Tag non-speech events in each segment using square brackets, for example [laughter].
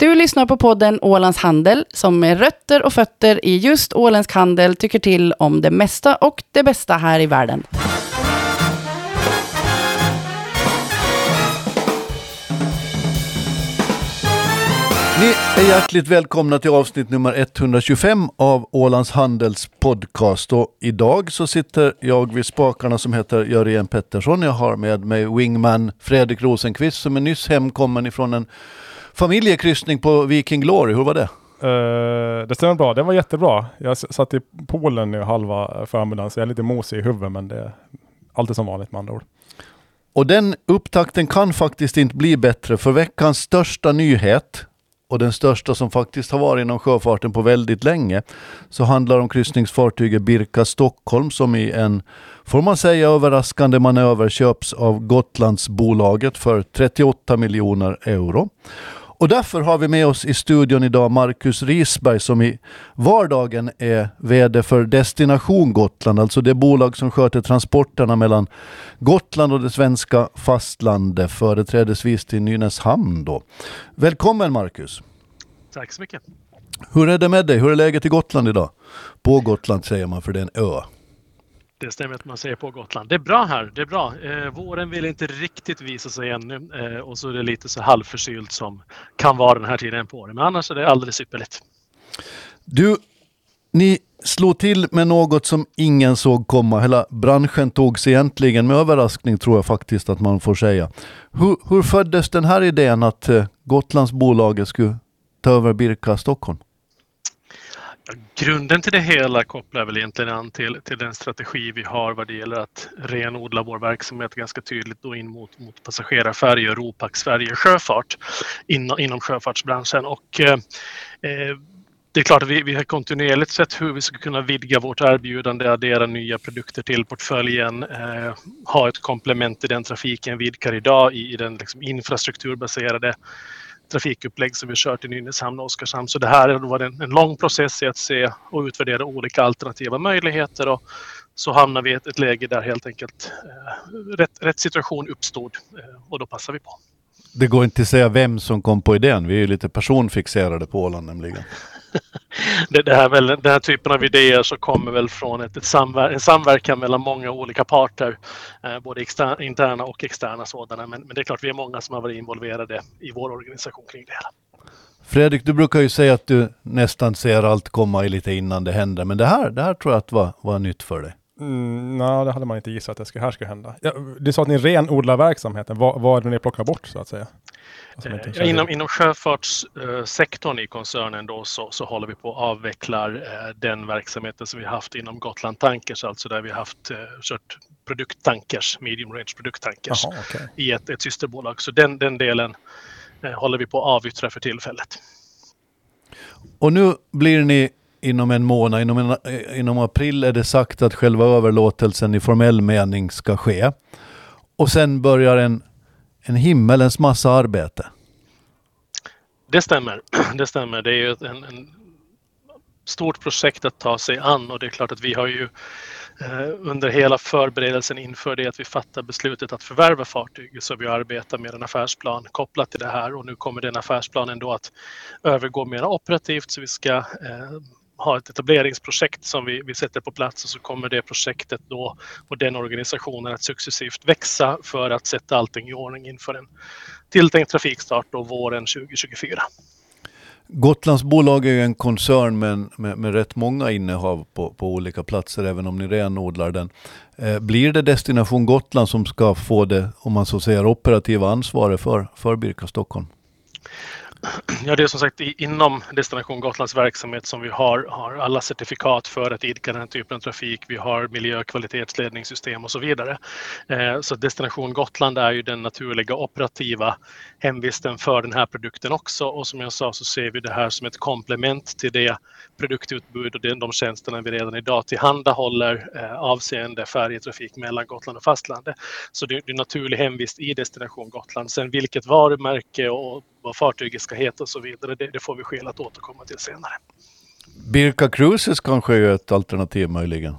Du lyssnar på podden Ålands Handel som med rötter och fötter i just åländsk handel tycker till om det mesta och det bästa här i världen. Ni är hjärtligt välkomna till avsnitt nummer 125 av Ålands Handels podcast. Och idag så sitter jag vid spakarna som heter Jörgen Pettersson. Jag har med mig wingman Fredrik Rosenqvist som är nyss hemkommen ifrån en familjekryssning på Viking Glory. Hur var det? Uh, det stämmer bra. Det var jättebra. Jag satt i Polen nu halva förmiddagen så jag är lite mosig i huvudet men det är alltid som vanligt med andra ord. Och den upptakten kan faktiskt inte bli bättre för veckans största nyhet och den största som faktiskt har varit inom sjöfarten på väldigt länge, så handlar om kryssningsfartyget Birka Stockholm som i en, får man säga, överraskande manöver köps av Gotlandsbolaget för 38 miljoner euro. Och därför har vi med oss i studion idag Marcus Risberg som i vardagen är VD för Destination Gotland, alltså det bolag som sköter transporterna mellan Gotland och det svenska fastlandet, företrädesvis till Nynäshamn. Då. Välkommen Marcus! Tack så mycket! Hur är det med dig? Hur är läget i Gotland idag? På Gotland säger man för det är en ö. Det stämmer att man säger på Gotland. Det är bra här, det är bra. Eh, våren vill inte riktigt visa sig ännu eh, och så är det lite så halvförkylt som kan vara den här tiden på året. Men annars är det alldeles ypperligt. Du, ni slog till med något som ingen såg komma. Hela branschen tog sig egentligen med överraskning tror jag faktiskt att man får säga. Hur, hur föddes den här idén att eh, Gotlandsbolaget skulle ta över Birka Stockholm? Grunden till det hela kopplar väl egentligen an till, till den strategi vi har vad det gäller att renodla vår verksamhet ganska tydligt då in mot, mot passagerarfärjor, Ropax Sverige Sjöfart inom, inom sjöfartsbranschen. Och, eh, eh, det är klart att vi, vi har kontinuerligt sett hur vi ska kunna vidga vårt erbjudande, addera nya produkter till portföljen, eh, ha ett komplement till den trafiken vi idkar idag i, i den liksom infrastrukturbaserade trafikupplägg som vi kört i Nynäshamn och Oskarshamn. Så det här har varit en, en lång process i att se och utvärdera olika alternativa möjligheter och så hamnar vi i ett, ett läge där helt enkelt eh, rätt, rätt, situation uppstod eh, och då passar vi på. Det går inte att säga vem som kom på idén. Vi är ju lite personfixerade på Åland nämligen. [laughs] det, det här, väl, den här typen av idéer så kommer väl från ett, ett samver en samverkan mellan många olika parter, eh, både externa, interna och externa sådana. Men, men, det är klart, vi är många som har varit involverade i vår organisation kring det hela. Fredrik, du brukar ju säga att du nästan ser allt komma lite innan det händer, men det här, det här tror jag att var, var nytt för dig. Mm, Nej, det hade man inte gissat att det skulle, här skulle hända. Ja, du sa att ni renodlar verksamheten. Vad, vad är det ni plockar bort så att säga? Alltså, eh, inom, inom sjöfartssektorn i koncernen då så, så håller vi på att avveckla eh, den verksamheten som vi haft inom Gotland Tankers, alltså där vi haft eh, kört produkttankers, medium range produkttankers Aha, okay. i ett, ett systerbolag. Så den, den delen håller vi på att avyttra för tillfället. Och nu blir ni inom en månad, inom, en, inom april är det sagt att själva överlåtelsen i formell mening ska ske. Och sen börjar en en himmelens massa arbete. Det stämmer. [clears throat] Det stämmer. Det är ju en, en stort projekt att ta sig an och det är klart att vi har ju eh, under hela förberedelsen inför det att vi fattar beslutet att förvärva fartyget så vi arbetar med en affärsplan kopplat till det här och nu kommer den affärsplanen då att övergå mer operativt så vi ska eh, ha ett etableringsprojekt som vi, vi sätter på plats och så kommer det projektet då och den organisationen att successivt växa för att sätta allting i ordning inför en tilltänkt trafikstart då våren 2024. Gotlands bolag är ju en koncern med, med, med rätt många innehav på, på, olika platser, även om ni renodlar den. Eh, blir det Destination Gotland som ska få det, om man så säger, operativa ansvaret för, för Birka Stockholm? Ja, det är som sagt inom Destination Gotlands verksamhet som vi har, har alla certifikat för att idka den här typen av trafik. Vi har miljökvalitetsledningssystem och och så vidare. Eh, så Destination Gotland är ju den naturliga operativa hemvisten för den här produkten också och som jag sa så ser vi det här som ett komplement till det produktutbud och de tjänsterna vi redan idag tillhandahåller eh, avseende färjetrafik mellan Gotland och fastlandet. Så det är en naturlig hemvist i Destination Gotland. Sen vilket varumärke och vad fartyget ska heta och så vidare, det, det får vi skäl att återkomma till senare. Birka Cruises kanske är ett alternativ möjligen?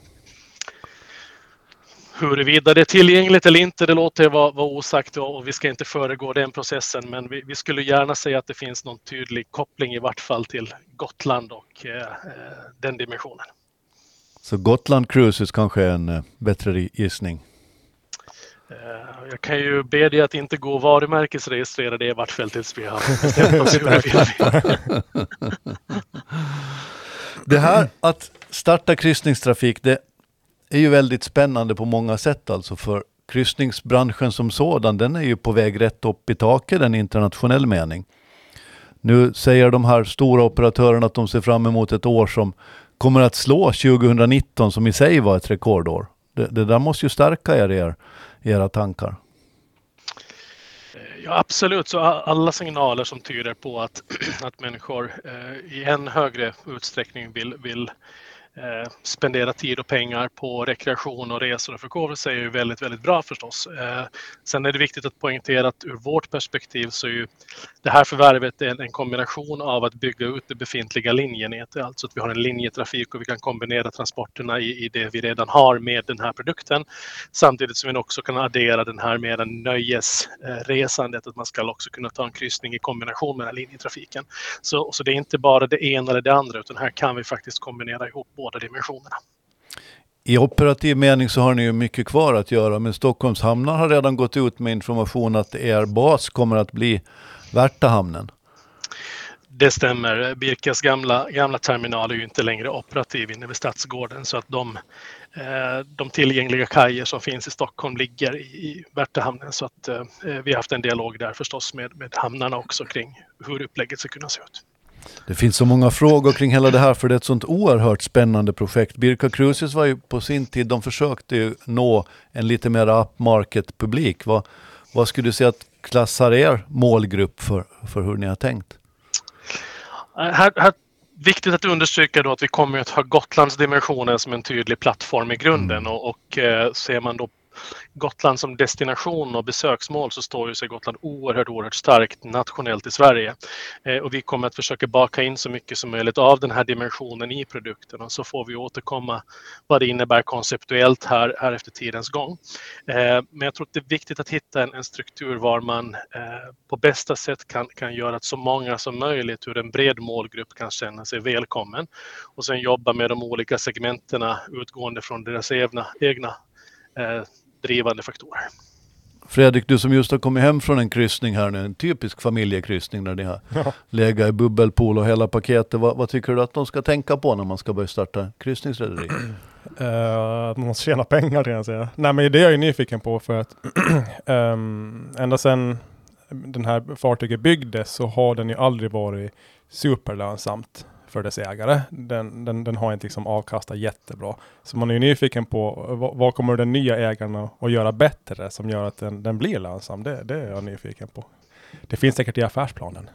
Huruvida det är tillgängligt eller inte, det låter jag vara, vara osagt och vi ska inte föregå den processen. Men vi, vi, skulle gärna säga att det finns någon tydlig koppling i vart fall till Gotland och eh, den dimensionen. Så Gotland Cruises kanske är en eh, bättre gissning? Eh, jag kan ju be dig att inte gå och varumärkesregistrera det i vart fall tills vi har bestämt oss hur Det här att starta kryssningstrafik, det är ju väldigt spännande på många sätt alltså för kryssningsbranschen som sådan, den är ju på väg rätt upp i taket, en internationell mening. Nu säger de här stora operatörerna att de ser fram emot ett år som kommer att slå 2019 som i sig var ett rekordår. Det, det där måste ju stärka er, er era tankar. Ja, absolut, så alla signaler som tyder på att, [clears throat] att människor eh, i än högre utsträckning vill, vill Eh, spendera tid och pengar på rekreation och resor och förkovrelse är ju väldigt, väldigt bra förstås. Eh, sen är det viktigt att poängtera att ur vårt perspektiv så är ju det här förvärvet en, en kombination av att bygga ut det befintliga linjenätet, alltså att vi har en linjetrafik och vi kan kombinera transporterna i, i det vi redan har med den här produkten. Samtidigt som vi också kan addera den här mer nöjesresandet, att man ska också kunna ta en kryssning i kombination med den här linjetrafiken. Så, så det är inte bara det ena eller det andra, utan här kan vi faktiskt kombinera ihop båda dimensionerna. I operativ mening så har ni ju mycket kvar att göra, men Stockholms hamnar har redan gått ut med information att er bas kommer att bli Värtahamnen. Det stämmer. Birkas gamla, gamla terminal är ju inte längre operativ inne vid Stadsgården så att de, eh, de tillgängliga kajer som finns i Stockholm ligger i Värtahamnen så att eh, vi har haft en dialog där förstås med, med hamnarna också kring hur upplägget ska kunna se ut. Det finns så många frågor kring hela det här för det är ett sånt oerhört spännande projekt. Birka Cruises var ju på sin tid, de försökte ju nå en lite mer upmarket publik. Vad, vad skulle du säga att klassar er målgrupp för, för hur ni har tänkt? Här, här, viktigt att understryka då att vi kommer att ha Gotlandsdimensionen som en tydlig plattform i grunden mm. och, och eh, ser man då Gotland som destination och besöksmål så står ju sig Gotland oerhört, oerhört starkt nationellt i Sverige. Eh, och vi kommer att försöka baka in så mycket som möjligt av den här dimensionen i produkten och så får vi återkomma vad det innebär konceptuellt här, här efter tidens gång. Eh, men jag tror att det är viktigt att hitta en, en struktur var man eh, på bästa sätt kan, kan göra att så många som möjligt ur en bred målgrupp kan känna sig välkommen och sen jobba med de olika segmenterna utgående från deras egna, egna eh, drivande faktorer. Fredrik, du som just har kommit hem från en kryssning här nu, en typisk familjekryssning där ni har ja. legat i bubbelpool och hela paketet. Vad, vad, tycker du att de ska tänka på när man ska börja starta kryssningsrederi? Uh, att man måste tjäna pengar kan jag säga. Nej men det är jag ju nyfiken på för att um, [clears throat] ända sedan den här fartyget byggdes så har den ju aldrig varit superlönsamt för dess ägare. Den, den, den har inte liksom avkastat jättebra. Så man är ju nyfiken på vad, vad kommer den nya ägaren att göra bättre som gör att den, den blir lönsam? Det, det är jag nyfiken på. Det finns säkert i affärsplanen.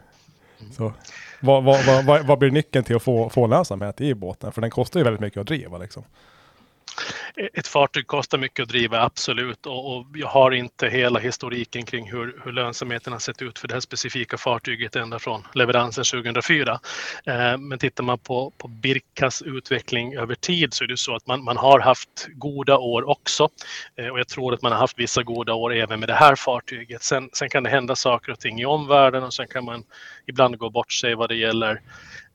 Mm. Så, vad, vad, vad, vad, blir nyckeln till att få, få lönsamhet i båten? För den kostar ju väldigt mycket att driva. Liksom ett fartyg kostar mycket att driva, absolut. Och, och, jag har inte hela historiken kring hur, hur lönsamheten har sett ut för det här specifika fartyget ända från leveransen 2004. Eh, men tittar man på, på Birkas utveckling över tid så är det så att man, man har haft goda år också. Eh, och jag tror att man har haft vissa goda år även med det här fartyget. Sen, sen kan det hända saker och ting i omvärlden och sen kan man ibland gå bort sig vad det gäller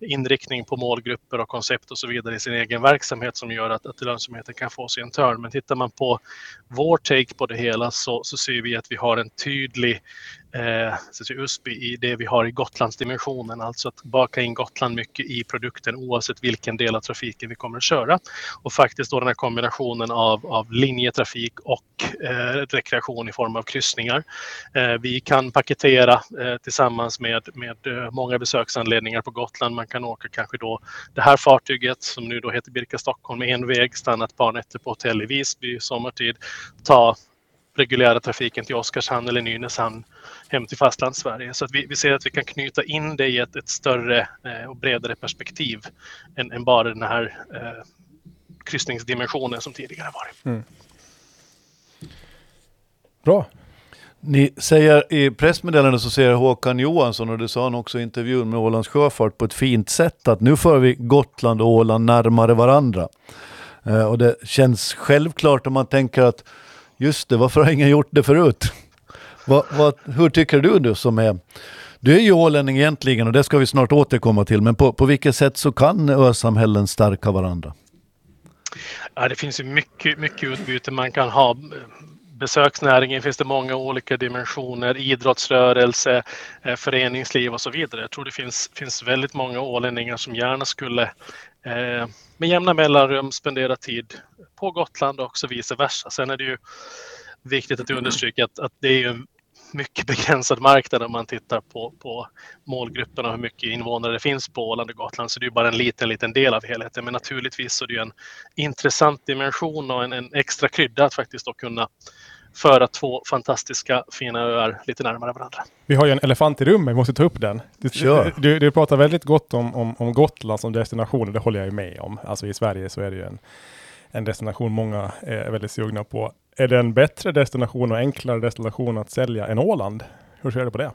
inriktning på målgrupper och koncept och så vidare i sin egen verksamhet som gör att, att lönsamheten kan få sig en törn. Men tittar man på vår take på det hela så, så ser vi att vi har en tydlig eh, USBY i det vi har i Gotlandsdimensionen, alltså att baka in Gotland mycket i produkten oavsett vilken del av trafiken vi kommer att köra. Och faktiskt då den här kombinationen av, av linjetrafik och eh, rekreation i form av kryssningar. Eh, vi kan paketera eh, tillsammans med, med eh, många besöksanledningar på Gotland. Man kan åka kanske då det här fartyget som nu då heter Birka Stockholm med en väg, stanna ett par nätter på hotell i Visby sommartid, ta reguljära trafiken till Oskarshamn eller Nynäshamn hem till fastlandssverige. Så att vi, vi ser att vi kan knyta in det i ett, ett större eh, och bredare perspektiv än, än bara den här eh, kryssningsdimensionen som tidigare varit. Mm. Bra. Ni säger i pressmeddelandet så säger Håkan Johansson och det sa han också i intervjun med Ålands Sjöfart på ett fint sätt att nu för vi Gotland och Åland närmare varandra. Eh, och det känns självklart om man tänker att just det, varför har ingen gjort det förut? vad, vad, hur tycker du, du som är du är ju ålänning egentligen och det ska vi snart återkomma till, men på, på vilket sätt så kan ösamhällen stärka varandra? Ja, det finns ju mycket, mycket utbyte man kan ha. Besöksnäringen finns det många olika dimensioner, idrottsrörelse, eh, föreningsliv och så vidare. Jag tror det finns, finns väldigt många ålänningar som gärna skulle eh, med jämna mellanrum spendera tid på Gotland och också vice versa. Sen är det ju viktigt att understryka att, att det är en mycket begränsad marknad om man tittar på, på målgrupperna och hur mycket invånare det finns på Åland och Gotland. Så det är bara en liten, liten del av helheten. Men naturligtvis så är det ju en intressant dimension och en, en extra krydda att faktiskt då kunna föra två fantastiska fina öar lite närmare varandra. Vi har ju en elefant i rummet, vi måste ta upp den. Du, sure. du, du pratar väldigt gott om, om, om Gotland som destination och det håller jag ju med om. Alltså i Sverige så är det ju en, en destination många är väldigt sugna på. Är det en bättre destination och enklare destination att sälja än Åland? Hur ser du på det?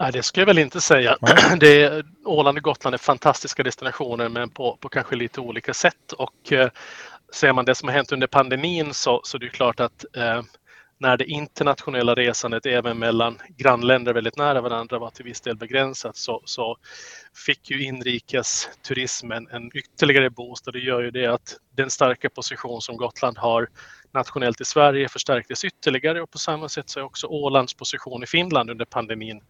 Nej, det skulle jag väl inte säga. [clears throat] Det är, Åland och Gotland är fantastiska destinationer men på, på kanske lite olika sätt. Och eh, ser man det som har hänt under pandemin så, så det är klart att eh, när det internationella resandet även mellan grannländer väldigt nära varandra var till viss del begränsat så, så fick ju inrikesturismen en ytterligare boost. Och det gör ju det att den starka position som Gotland har nationellt i Sverige förstärktes ytterligare. Och på samma sätt så är också Ålands position i Finland under pandemin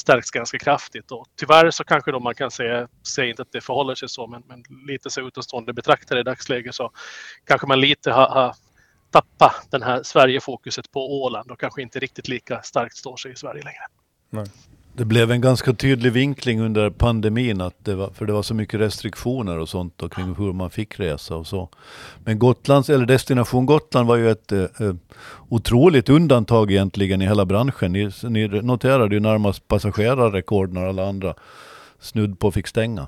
stärks ganska kraftigt. Och tyvärr så kanske då man kan säga, säga inte att det förhåller sig så, men, men lite så utomstående betraktare i dagsläget så kanske man lite har, ha tappat den här Sverigefokuset på Åland och kanske inte riktigt lika starkt står sig i Sverige längre. Nej. Det blev en ganska tydlig vinkling under pandemin, att det var, för det var så mycket restriktioner och sånt då, kring hur man fick resa och så. Men Gotlands, eller Destination Gotland var ju ett eh, eh otroligt undantag egentligen i hela branschen. Ni, ni noterade ju närmast passagerarrekord när alla andra snudd på fick stänga.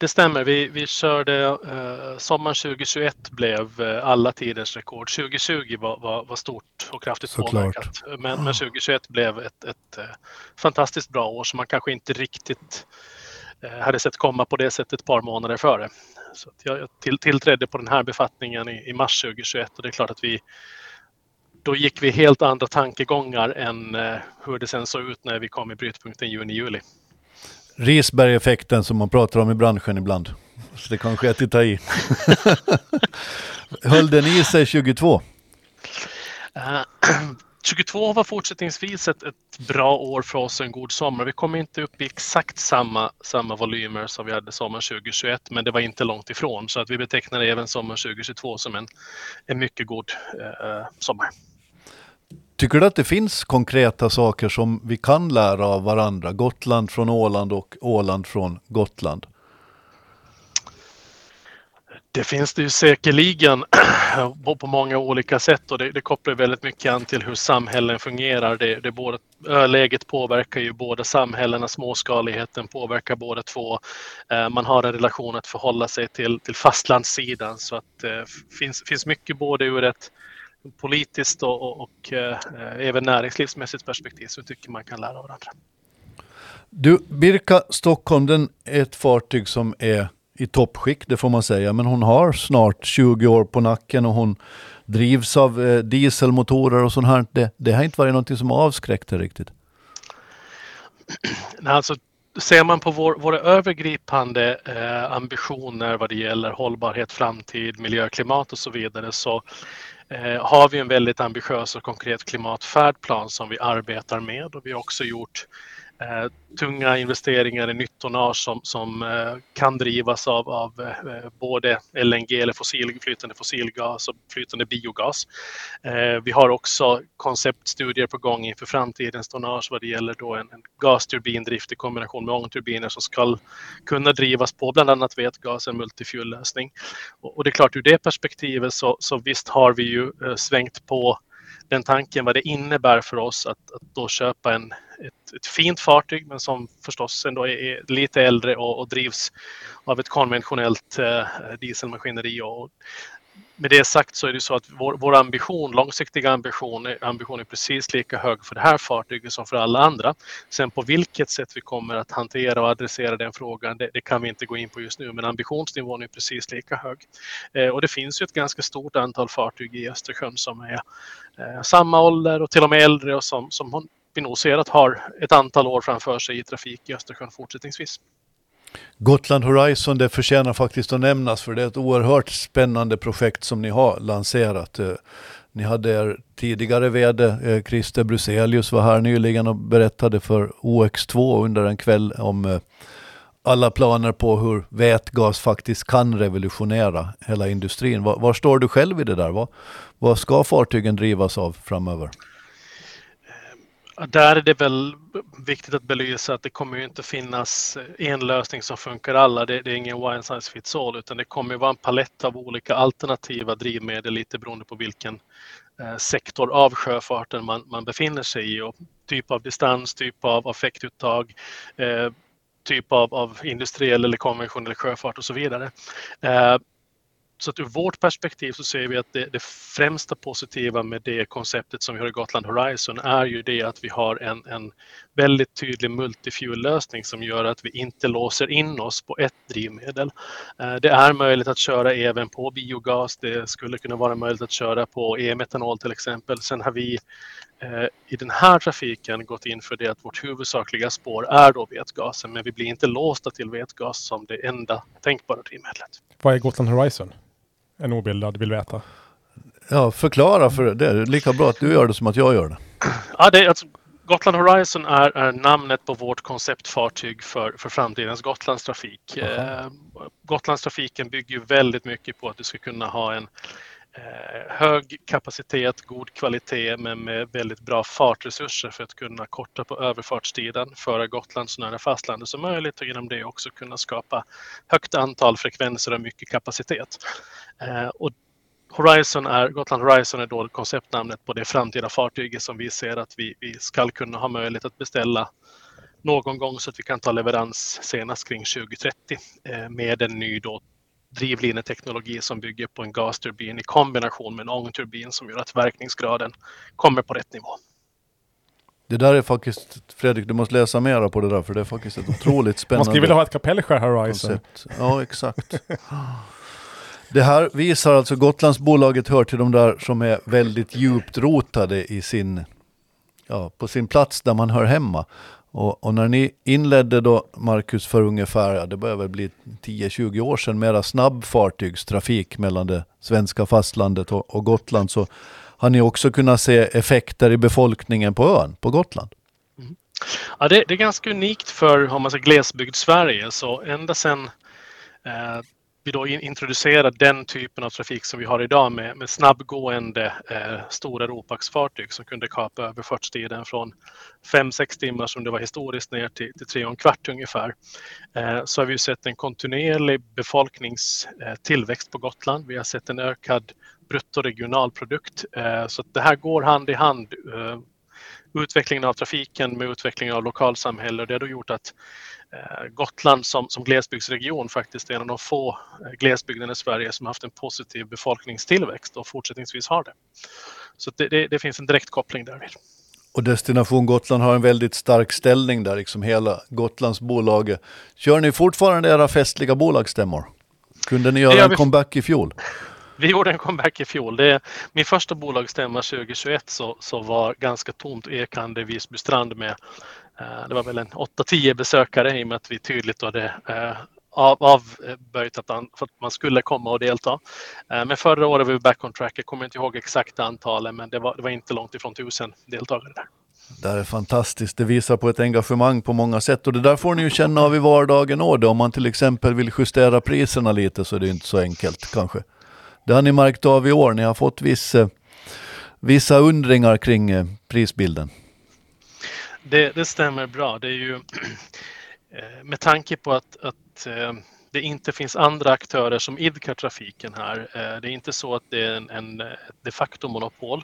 Det stämmer. Vi, vi körde eh, sommaren 2021 blev eh, alla tiders rekord. 2020 var, var, var stort och kraftigt Såklart. påverkat. Men, men 2021 blev ett, ett eh, fantastiskt bra år som man kanske inte riktigt eh, hade sett komma på det sättet ett par månader före. Så jag till, tillträdde på den här befattningen i, i, mars 2021 och det är klart att vi då gick vi helt andra tankegångar än eh, hur det sen såg ut när vi kom i brytpunkten juni-juli. Risberg-effekten som man pratar om i branschen ibland. Så det kanske är att ta i. [laughs] Höll den i sig 22? Uh, 22 var fortsättningsvis ett, ett bra år för oss och en god sommar. Vi kom inte upp i exakt samma, samma volymer som vi hade sommaren 2021, men det var inte långt ifrån. Så att vi betecknar även sommaren 2022 som en, en mycket god uh, sommar. Tycker du att det finns konkreta saker som vi kan lära av varandra? Gotland från Åland och Åland från Gotland? Det finns det ju säkerligen [clears throat] på många olika sätt och det, det kopplar väldigt mycket an till hur samhällen fungerar. Det, det både, läget påverkar ju båda samhällena, småskaligheten påverkar båda två. Eh, man har en relation att förhålla sig till, till fastlandssidan så att eh, det finns, finns mycket både ur ett politiskt och, och, och eh, även näringslivsmässigt perspektiv så tycker man kan lära av varandra. Du, Birka Stockholm, den är ett fartyg som är i toppskick, det får man säga, men hon har snart 20 år på nacken och hon drivs av eh, dieselmotorer och sånt här. Det, det har inte varit någonting som avskräckte riktigt. [clears throat] Nej, alltså, ser man på vår, våra övergripande eh, ambitioner vad det gäller hållbarhet, framtid, miljö, klimat och så vidare så eh, har vi en väldigt ambitiös och konkret klimatfärdplan som vi arbetar med. Och vi har också gjort Eh, tunga investeringar i nytt tonnage som, som eh, kan drivas av, av eh, både LNG eller fossil, flytande fossilgas och flytande biogas. Vi har också konceptstudier på gång inför framtidens tonnage vad det gäller då en, en gasturbindrift i kombination med ångturbiner som ska kunna drivas på bland annat vätgas, en multifuel-lösning. Och, och, det är klart ur det perspektivet så, så visst har vi ju svängt på den tanken vad det innebär för oss att, att då köpa en, ett, ett, fint fartyg men som förstås ändå är, är lite äldre och, och, drivs av ett konventionellt eh, dieselmaskineri. Och med det sagt så är det så att vår, vår ambition, långsiktiga ambition, ambition är precis lika hög för det här fartyget som för alla andra. Sen på vilket sätt vi kommer att hantera och adressera den frågan, det, det kan vi inte gå in på just nu, men ambitionsnivån är precis lika hög. Eh, och det finns ju ett ganska stort antal fartyg i Östersjön som är eh, samma ålder och till och med äldre och som, som vi nog ser att har ett antal år framför sig i trafik i Östersjön fortsättningsvis. Gotland Horizon, det förtjänar faktiskt att nämnas för det är ett oerhört spännande projekt som ni har lanserat. Eh, ni hade er tidigare VD eh, Christer Bruselius var här nyligen och berättade för OX2 under en kväll om eh, alla planer på hur vätgas faktiskt kan revolutionera hela industrin. Var, var står du själv i det där? Vad, vad ska fartygen drivas av framöver? Där är det väl viktigt att belysa att det kommer ju inte finnas en lösning som funkar alla. Det, det är ingen one size fits all utan det kommer vara en palett av olika alternativa drivmedel lite beroende på vilken eh, sektor av sjöfarten man, man befinner sig i och typ av distans, typ av effektuttag, eh, typ av, av industriell eller konventionell sjöfart och så vidare. Eh, så att ur vårt perspektiv så ser vi att det, det, främsta positiva med det konceptet som vi har i Gotland Horizon är ju det att vi har en, en väldigt tydlig multifuel-lösning som gör att vi inte låser in oss på ett drivmedel. Eh, det är möjligt att köra även på biogas. Det skulle kunna vara möjligt att köra på e-metanol till exempel. Sen har vi eh, i den här trafiken gått in för det att vårt huvudsakliga spår är då vätgasen, men vi blir inte låsta till vätgas som det enda tänkbara drivmedlet. Vad är Gotland Horizon? En obildad vill veta. Ja, förklara för det. Det är lika bra att du gör det som att jag gör det. Ja, det är alltså, Gotland Horizon är, är, namnet på vårt konceptfartyg för, för framtidens Gotlandstrafik. Eh, Gotlandstrafiken bygger ju väldigt mycket på att du ska kunna ha en Eh, hög kapacitet, god kvalitet men med väldigt bra fartresurser för att kunna korta på överfartstiden, föra Gotland så nära fastlandet som möjligt och genom det också kunna skapa högt antal frekvenser och mycket kapacitet. Eh, och Horizon är, Gotland Horizon är då konceptnamnet på det framtida fartyget som vi ser att vi, vi ska kunna ha möjlighet att beställa någon gång så att vi kan ta leverans senast kring 2030 eh, med en ny då drivlineteknologi som bygger på en gasturbin i kombination med en ångturbin som gör att verkningsgraden kommer på rätt nivå. Det där är faktiskt, Fredrik du måste läsa mera på det där för det är faktiskt ett otroligt spännande [laughs] Man skulle vilja ha ett kapellskär Horizon. Koncept. Ja exakt. Det här visar alltså Gotlandsbolaget hör till de där som är väldigt djupt rotade i sin, ja, på sin plats där man hör hemma. Och, och, när ni inledde då, Marcus, för ungefär, ja, det börjar väl bli 10-20 år sedan, mera snabbfartygstrafik mellan det svenska fastlandet och, och, Gotland, så har ni också kunnat se effekter i befolkningen på ön, på Gotland? Mm. Ja, det, det, är ganska unikt för om man säger, glesbygd Sverige, så ända sedan eh, vi då introducerar den typen av trafik som vi har idag med, med snabbgående eh, stora ropaxfartyg som kunde kapa överfartstiden från 5-6 timmar som det var historiskt ner till, till 3 och en kvart ungefär. Eh, så har vi sett en kontinuerlig befolkningstillväxt eh, på Gotland. Vi har sett en ökad bruttoregionalprodukt. Eh, så det här går hand i hand. Eh, Utvecklingen av trafiken med utvecklingen av lokalsamhälle det har då gjort att Eh, Gotland som, som glesbygdsregion faktiskt är en av de få eh, glesbygderna i Sverige som haft en positiv befolkningstillväxt och fortsättningsvis har det. Så det, det, det finns en direkt koppling därvid. Och Destination Gotland har en väldigt stark ställning där, liksom hela Gotlands bolag. Kör ni fortfarande era festliga bolagsstämmor? Kunde ni göra en comeback i fjol? Vi gjorde en comeback i fjol. Det, min första bolagsstämma 2021 så, så var ganska tomt ekande Visby strand med Eh, det var väl en 8-10 besökare i och med att vi tydligt hade eh, avböjt att, för att man skulle komma och delta. Eh, men förra året var vi back on track. Jag kommer inte ihåg exakta antalet men det var, det var inte långt ifrån tusen deltagare där. Det är fantastiskt. Det visar på ett engagemang på många sätt och det där får ni ju känna av i vardagen också. Om man till exempel vill justera priserna lite så är det inte så enkelt kanske. Det har ni märkt av i år. Ni har fått viss, eh, vissa undringar kring eh, prisbilden. Det, det, stämmer bra. Det är ju [clears throat] eh, med tanke på att, att det inte finns andra aktörer som idkar trafiken här. Det är inte så att det är en, en de facto monopol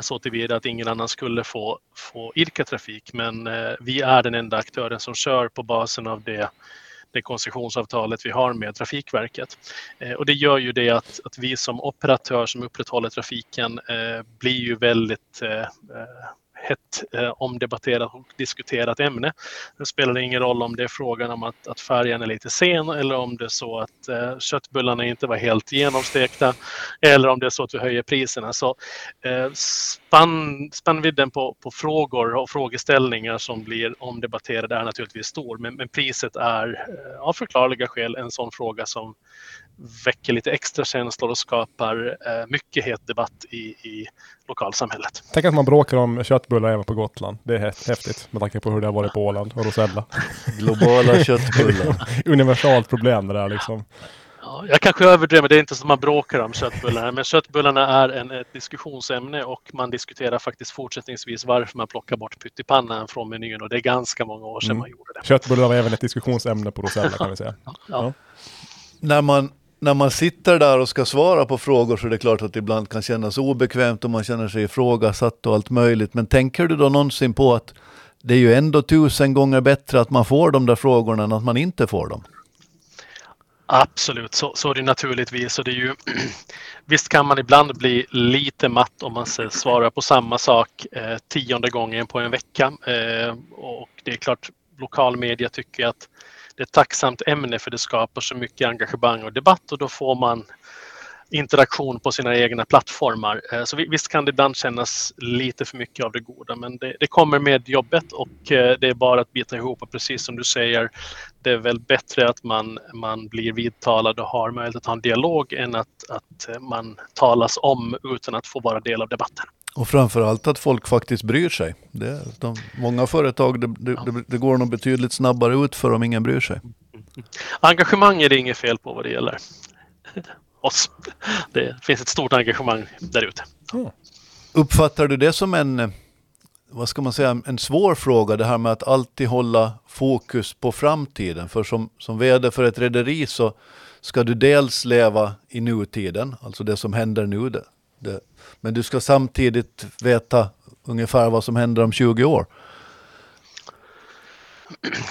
så tillvida att ingen annan skulle få, få idka trafik men vi är den enda aktören som kör på basen av det det koncessionsavtalet vi har med Trafikverket. Eh, och det gör ju det att, att vi som operatör som upprätthåller trafiken eh, blir ju väldigt eh, eh hett eh, omdebatterat och diskuterat ämne. Det spelar ingen roll om det är frågan om att, att färgen är lite sen eller om det är så att eh, köttbullarna inte var helt genomstekta eller om det är så att vi höjer priserna. Så eh, spann, spännvidden på, på frågor och frågeställningar som blir omdebatterade är naturligtvis stor, men, men priset är eh, av förklarliga skäl en sån fråga som väcker lite extra känslor och skapar eh, mycket het debatt i, i lokalsamhället. Tänk att man bråkar om köttbullar även på Gotland. Det är häftigt med tanke på hur det har varit på Åland och Rosella. Globala [laughs] köttbullar. Universalt problem det där liksom. Ja, jag kanske överdriver, det är inte så att man bråkar om köttbullarna, men köttbullarna är en, ett diskussionsämne och man diskuterar faktiskt fortsättningsvis varför man plockar bort pyttipannan från menyn och det är ganska många år sedan mm. man gjorde det. Köttbullar var även ett diskussionsämne på Rosella kan vi säga. [laughs] Ja. Ja. När man när man sitter där och ska svara på frågor så är det klart att det ibland kan kännas obekvämt och man känner sig ifrågasatt och allt möjligt. Men tänker du då någonsin på att det är ju ändå tusen gånger bättre att man får de där frågorna än att man inte får dem? Absolut, så, så är det naturligtvis. Och det är ju, [clears throat] visst kan man ibland bli lite matt om man svarar på samma sak eh, tionde gången på en vecka. Eh, och det är klart, lokalmedia tycker att det är ett tacksamt ämne för det skapar så mycket engagemang och debatt och då får man interaktion på sina egna plattformar. Eh, så visst kan det ibland kännas lite för mycket av det goda men det, det, kommer med jobbet och eh, det är bara att bita ihop och precis som du säger det är väl bättre att man, man blir vidtalad och har möjlighet att ha en dialog än att, att eh, man talas om utan att få vara del av debatten. Och framförallt att folk faktiskt bryr sig. Det, de, många företag, det, det, det, går nog betydligt snabbare ut för om ingen bryr sig. Engagemang är det inget fel på vad det gäller [laughs] oss. Det finns ett stort engagemang där ute. Mm. Uppfattar du det som en, vad ska man säga, en svår fråga, det här med att alltid hålla fokus på framtiden? För som, som vd för ett rederi så ska du dels leva i nutiden, alltså det som händer nu, det, men du ska samtidigt veta ungefär vad som händer om 20 år.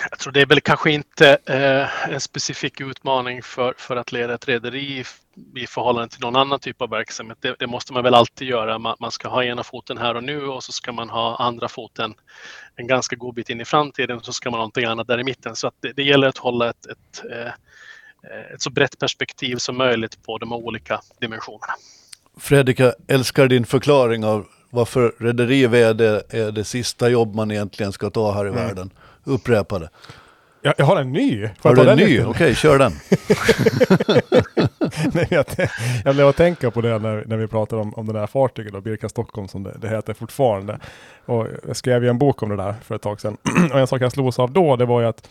Jag tror det är väl kanske inte eh, en specifik utmaning för, för att leda ett rederi i förhållande till någon annan typ av verksamhet. Det, det måste man väl alltid göra. Man, man, ska ha ena foten här och nu och så ska man ha andra foten en ganska god bit in i framtiden och så ska man ha någonting annat där i mitten. Så att det, det gäller att hålla ett, ett, ett, ett så brett perspektiv som möjligt på de olika dimensionerna. Fredrik, jag älskar din förklaring av varför rederi-VD är det sista jobb man egentligen ska ta här i mm. världen. Upprepa det. Jag, jag, har en ny. Får har du en ny? Okej, okay, kör den. [laughs] Nej, jag, jag blev att tänka på det när, när vi pratade om, om det där fartyget, då, Birka Stockholm som det, det heter fortfarande. Och jag skrev ju en bok om det där för ett tag sedan. [clears throat] och en sak jag slogs av då, det var ju att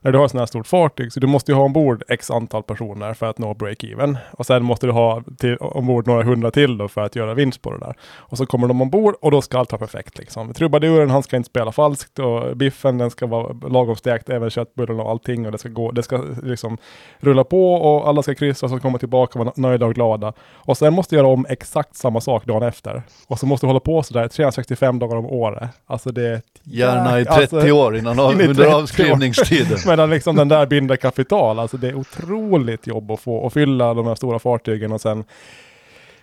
när du har ett sådant här stort fartyg, så du måste ju ha ombord x antal personer för att nå break-even. Och sen måste du ha till, ombord några hundra till då för att göra vinst på det där. Och så kommer de ombord och då ska allt vara perfekt liksom. Trubaduren, han ska inte spela falskt och biffen den ska vara lagom stekt, även köttbullarna och allting och det ska gå, det ska liksom rulla på och alla ska kryssa och så komma tillbaka och vara nöjda och glada. Och sen måste du göra om exakt samma sak dagen efter. Och så måste du hålla på sådär 365 dagar om året. Alltså det Gärna i 30 alltså, år innan [laughs] under avskrivningstiden. Medan liksom den där binder kapital. Alltså det är otroligt jobb att få och fylla de här stora fartygen och sen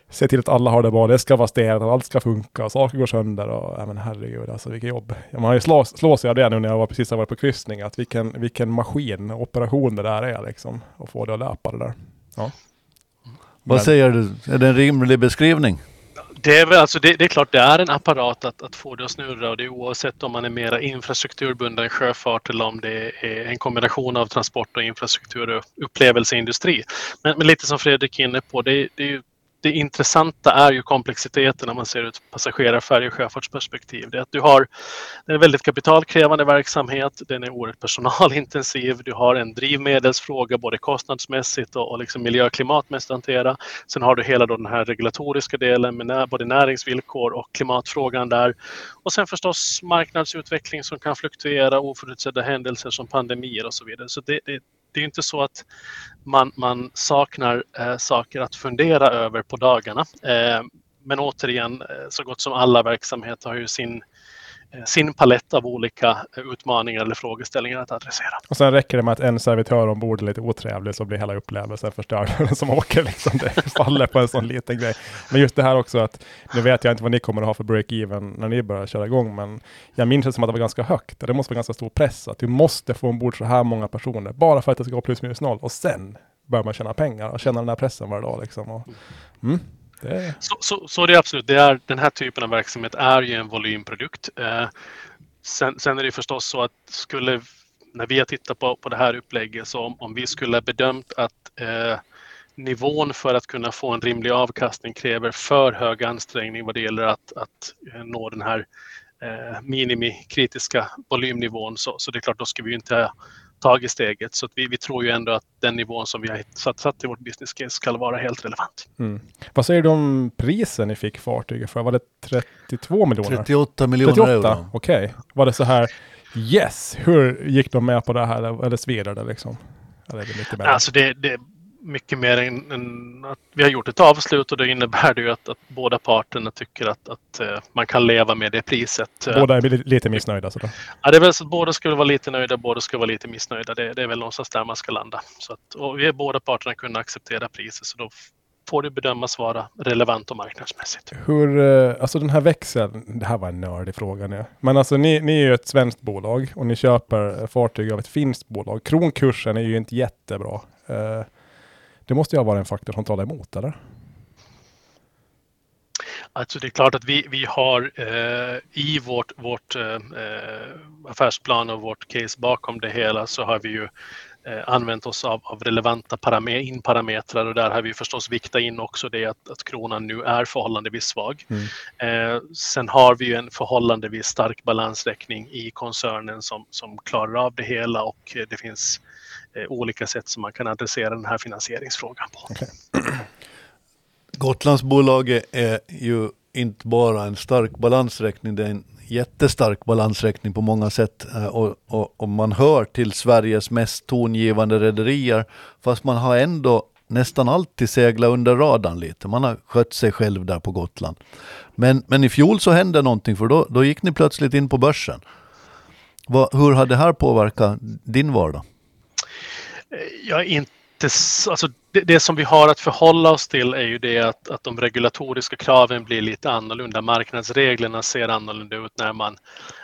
se till att alla har det bra. Det ska vara städat, allt ska funka, saker går sönder och ja, men herregud alltså vilket jobb. Man har ju slå, slås av det nu när jag var precis har varit på kryssning att vilken, vilken maskin, operation det där är liksom. Och få det att löpa det där. Ja. Vad men, säger du? Är det en rimlig beskrivning? Det är, väl, alltså det, det, är klart det är en apparat att, att få det att snurra och det är oavsett om man är mera infrastrukturbunden sjöfart eller om det är en kombination av transport och infrastruktur och upplevelseindustri. Men, men lite som Fredrik är inne på, det, det är ju det intressanta är ju komplexiteten när man ser ut passagerarfärg och sjöfartsperspektiv. Det är att du har en väldigt kapitalkrävande verksamhet, den är oerhört personalintensiv, du har en drivmedelsfråga både kostnadsmässigt och, och liksom miljö och klimatmässigt att hantera. Sen har du hela den här regulatoriska delen med när, både näringsvillkor och klimatfrågan där. Och sen förstås marknadsutveckling som kan fluktuera, oförutsedda händelser som pandemier och så vidare. Så det, det, det är inte så att man, man saknar eh, saker att fundera över på dagarna. Eh, men återigen, eh, så gott som alla verksamheter har ju sin sin palett av olika utmaningar eller frågeställningar att adressera. Och sen räcker det med att en servitör ombord är lite otrevlig så blir hela upplevelsen förstörd [laughs] som åker. Liksom. Det [laughs] faller på en sån liten grej. Men just det här också att, nu vet jag inte vad ni kommer att ha för break-even när ni börjar köra igång, men jag minns det som att det var ganska högt. Det måste vara ganska stor press att du måste få ombord så här många personer bara för att det ska gå plus minus noll och sen börjar man tjäna pengar och känna den här pressen varje dag. Liksom. Och, mm. Det... Så, så, så det är absolut. Det är, den här typen av verksamhet är ju en volymprodukt. Eh, sen, sen, är det förstås så att skulle, när vi har tittat på, på det här upplägget, så om, om vi skulle ha bedömt att eh, nivån för att kunna få en rimlig avkastning kräver för hög ansträngning vad det gäller att, att eh, nå den här eh, minimikritiska volymnivån så, så det är klart, då ska vi inte tagit steget. Så vi, vi tror ju ändå att den nivån som vi har satt, satt i vårt business case ska vara helt relevant. Mm. Vad säger du om prisen ni fick fartyget för? Var det 32 miljoner? 38 miljoner 38, euro. Okej. Okay. Var det så här, yes, hur gick de med på det här? Eller svider det liksom? Eller det alltså det, det, mycket mer än, än, att vi har gjort ett avslut och det innebär det ju att, att båda parterna tycker att, att uh, man kan leva med det priset. Båda är lite missnöjda? Så Ja, det är väl så att båda skulle vara lite nöjda, båda skulle vara lite missnöjda. Det, det är väl någonstans där man ska landa. Så att, och vi är båda parterna kunna acceptera priset så då får det bedömas vara relevant och marknadsmässigt. Hur, eh, alltså den här växeln, det här var en nördig fråga nu, men alltså ni, ni är ju ett svenskt bolag och ni köper fartyg av ett finskt bolag. Kronkursen är ju inte jättebra. Uh, det måste ju vara en faktor som talar emot, eller? Alltså det är klart att vi, vi har eh, i vårt, vårt eh, affärsplan och vårt case bakom det hela så har vi ju eh, använt oss av, av relevanta parametrar och där har vi förstås viktat in också det att, att kronan nu är förhållandevis svag. Mm. Eh, sen har vi ju en förhållandevis stark balansräkning i koncernen som, som klarar av det hela och det finns Eh, Eh, olika sätt som man kan adressera den här finansieringsfrågan på. Okay. Gotlandsbolaget är ju inte bara en stark balansräkning, det är en jättestark balansräkning på många sätt. Eh, och, och, och man hör till Sveriges mest tongivande rederier, fast man har ändå nästan alltid seglat under radarn lite. Man har skött sig själv där på Gotland. Men, men i fjol så hände någonting, för då, då gick ni plötsligt in på börsen. Va, hur har det här påverkat din vardag? Jag inte Alltså det, det, som vi har att förhålla oss till är ju det att, att de regulatoriska kraven blir lite annorlunda. Marknadsreglerna ser annorlunda ut när man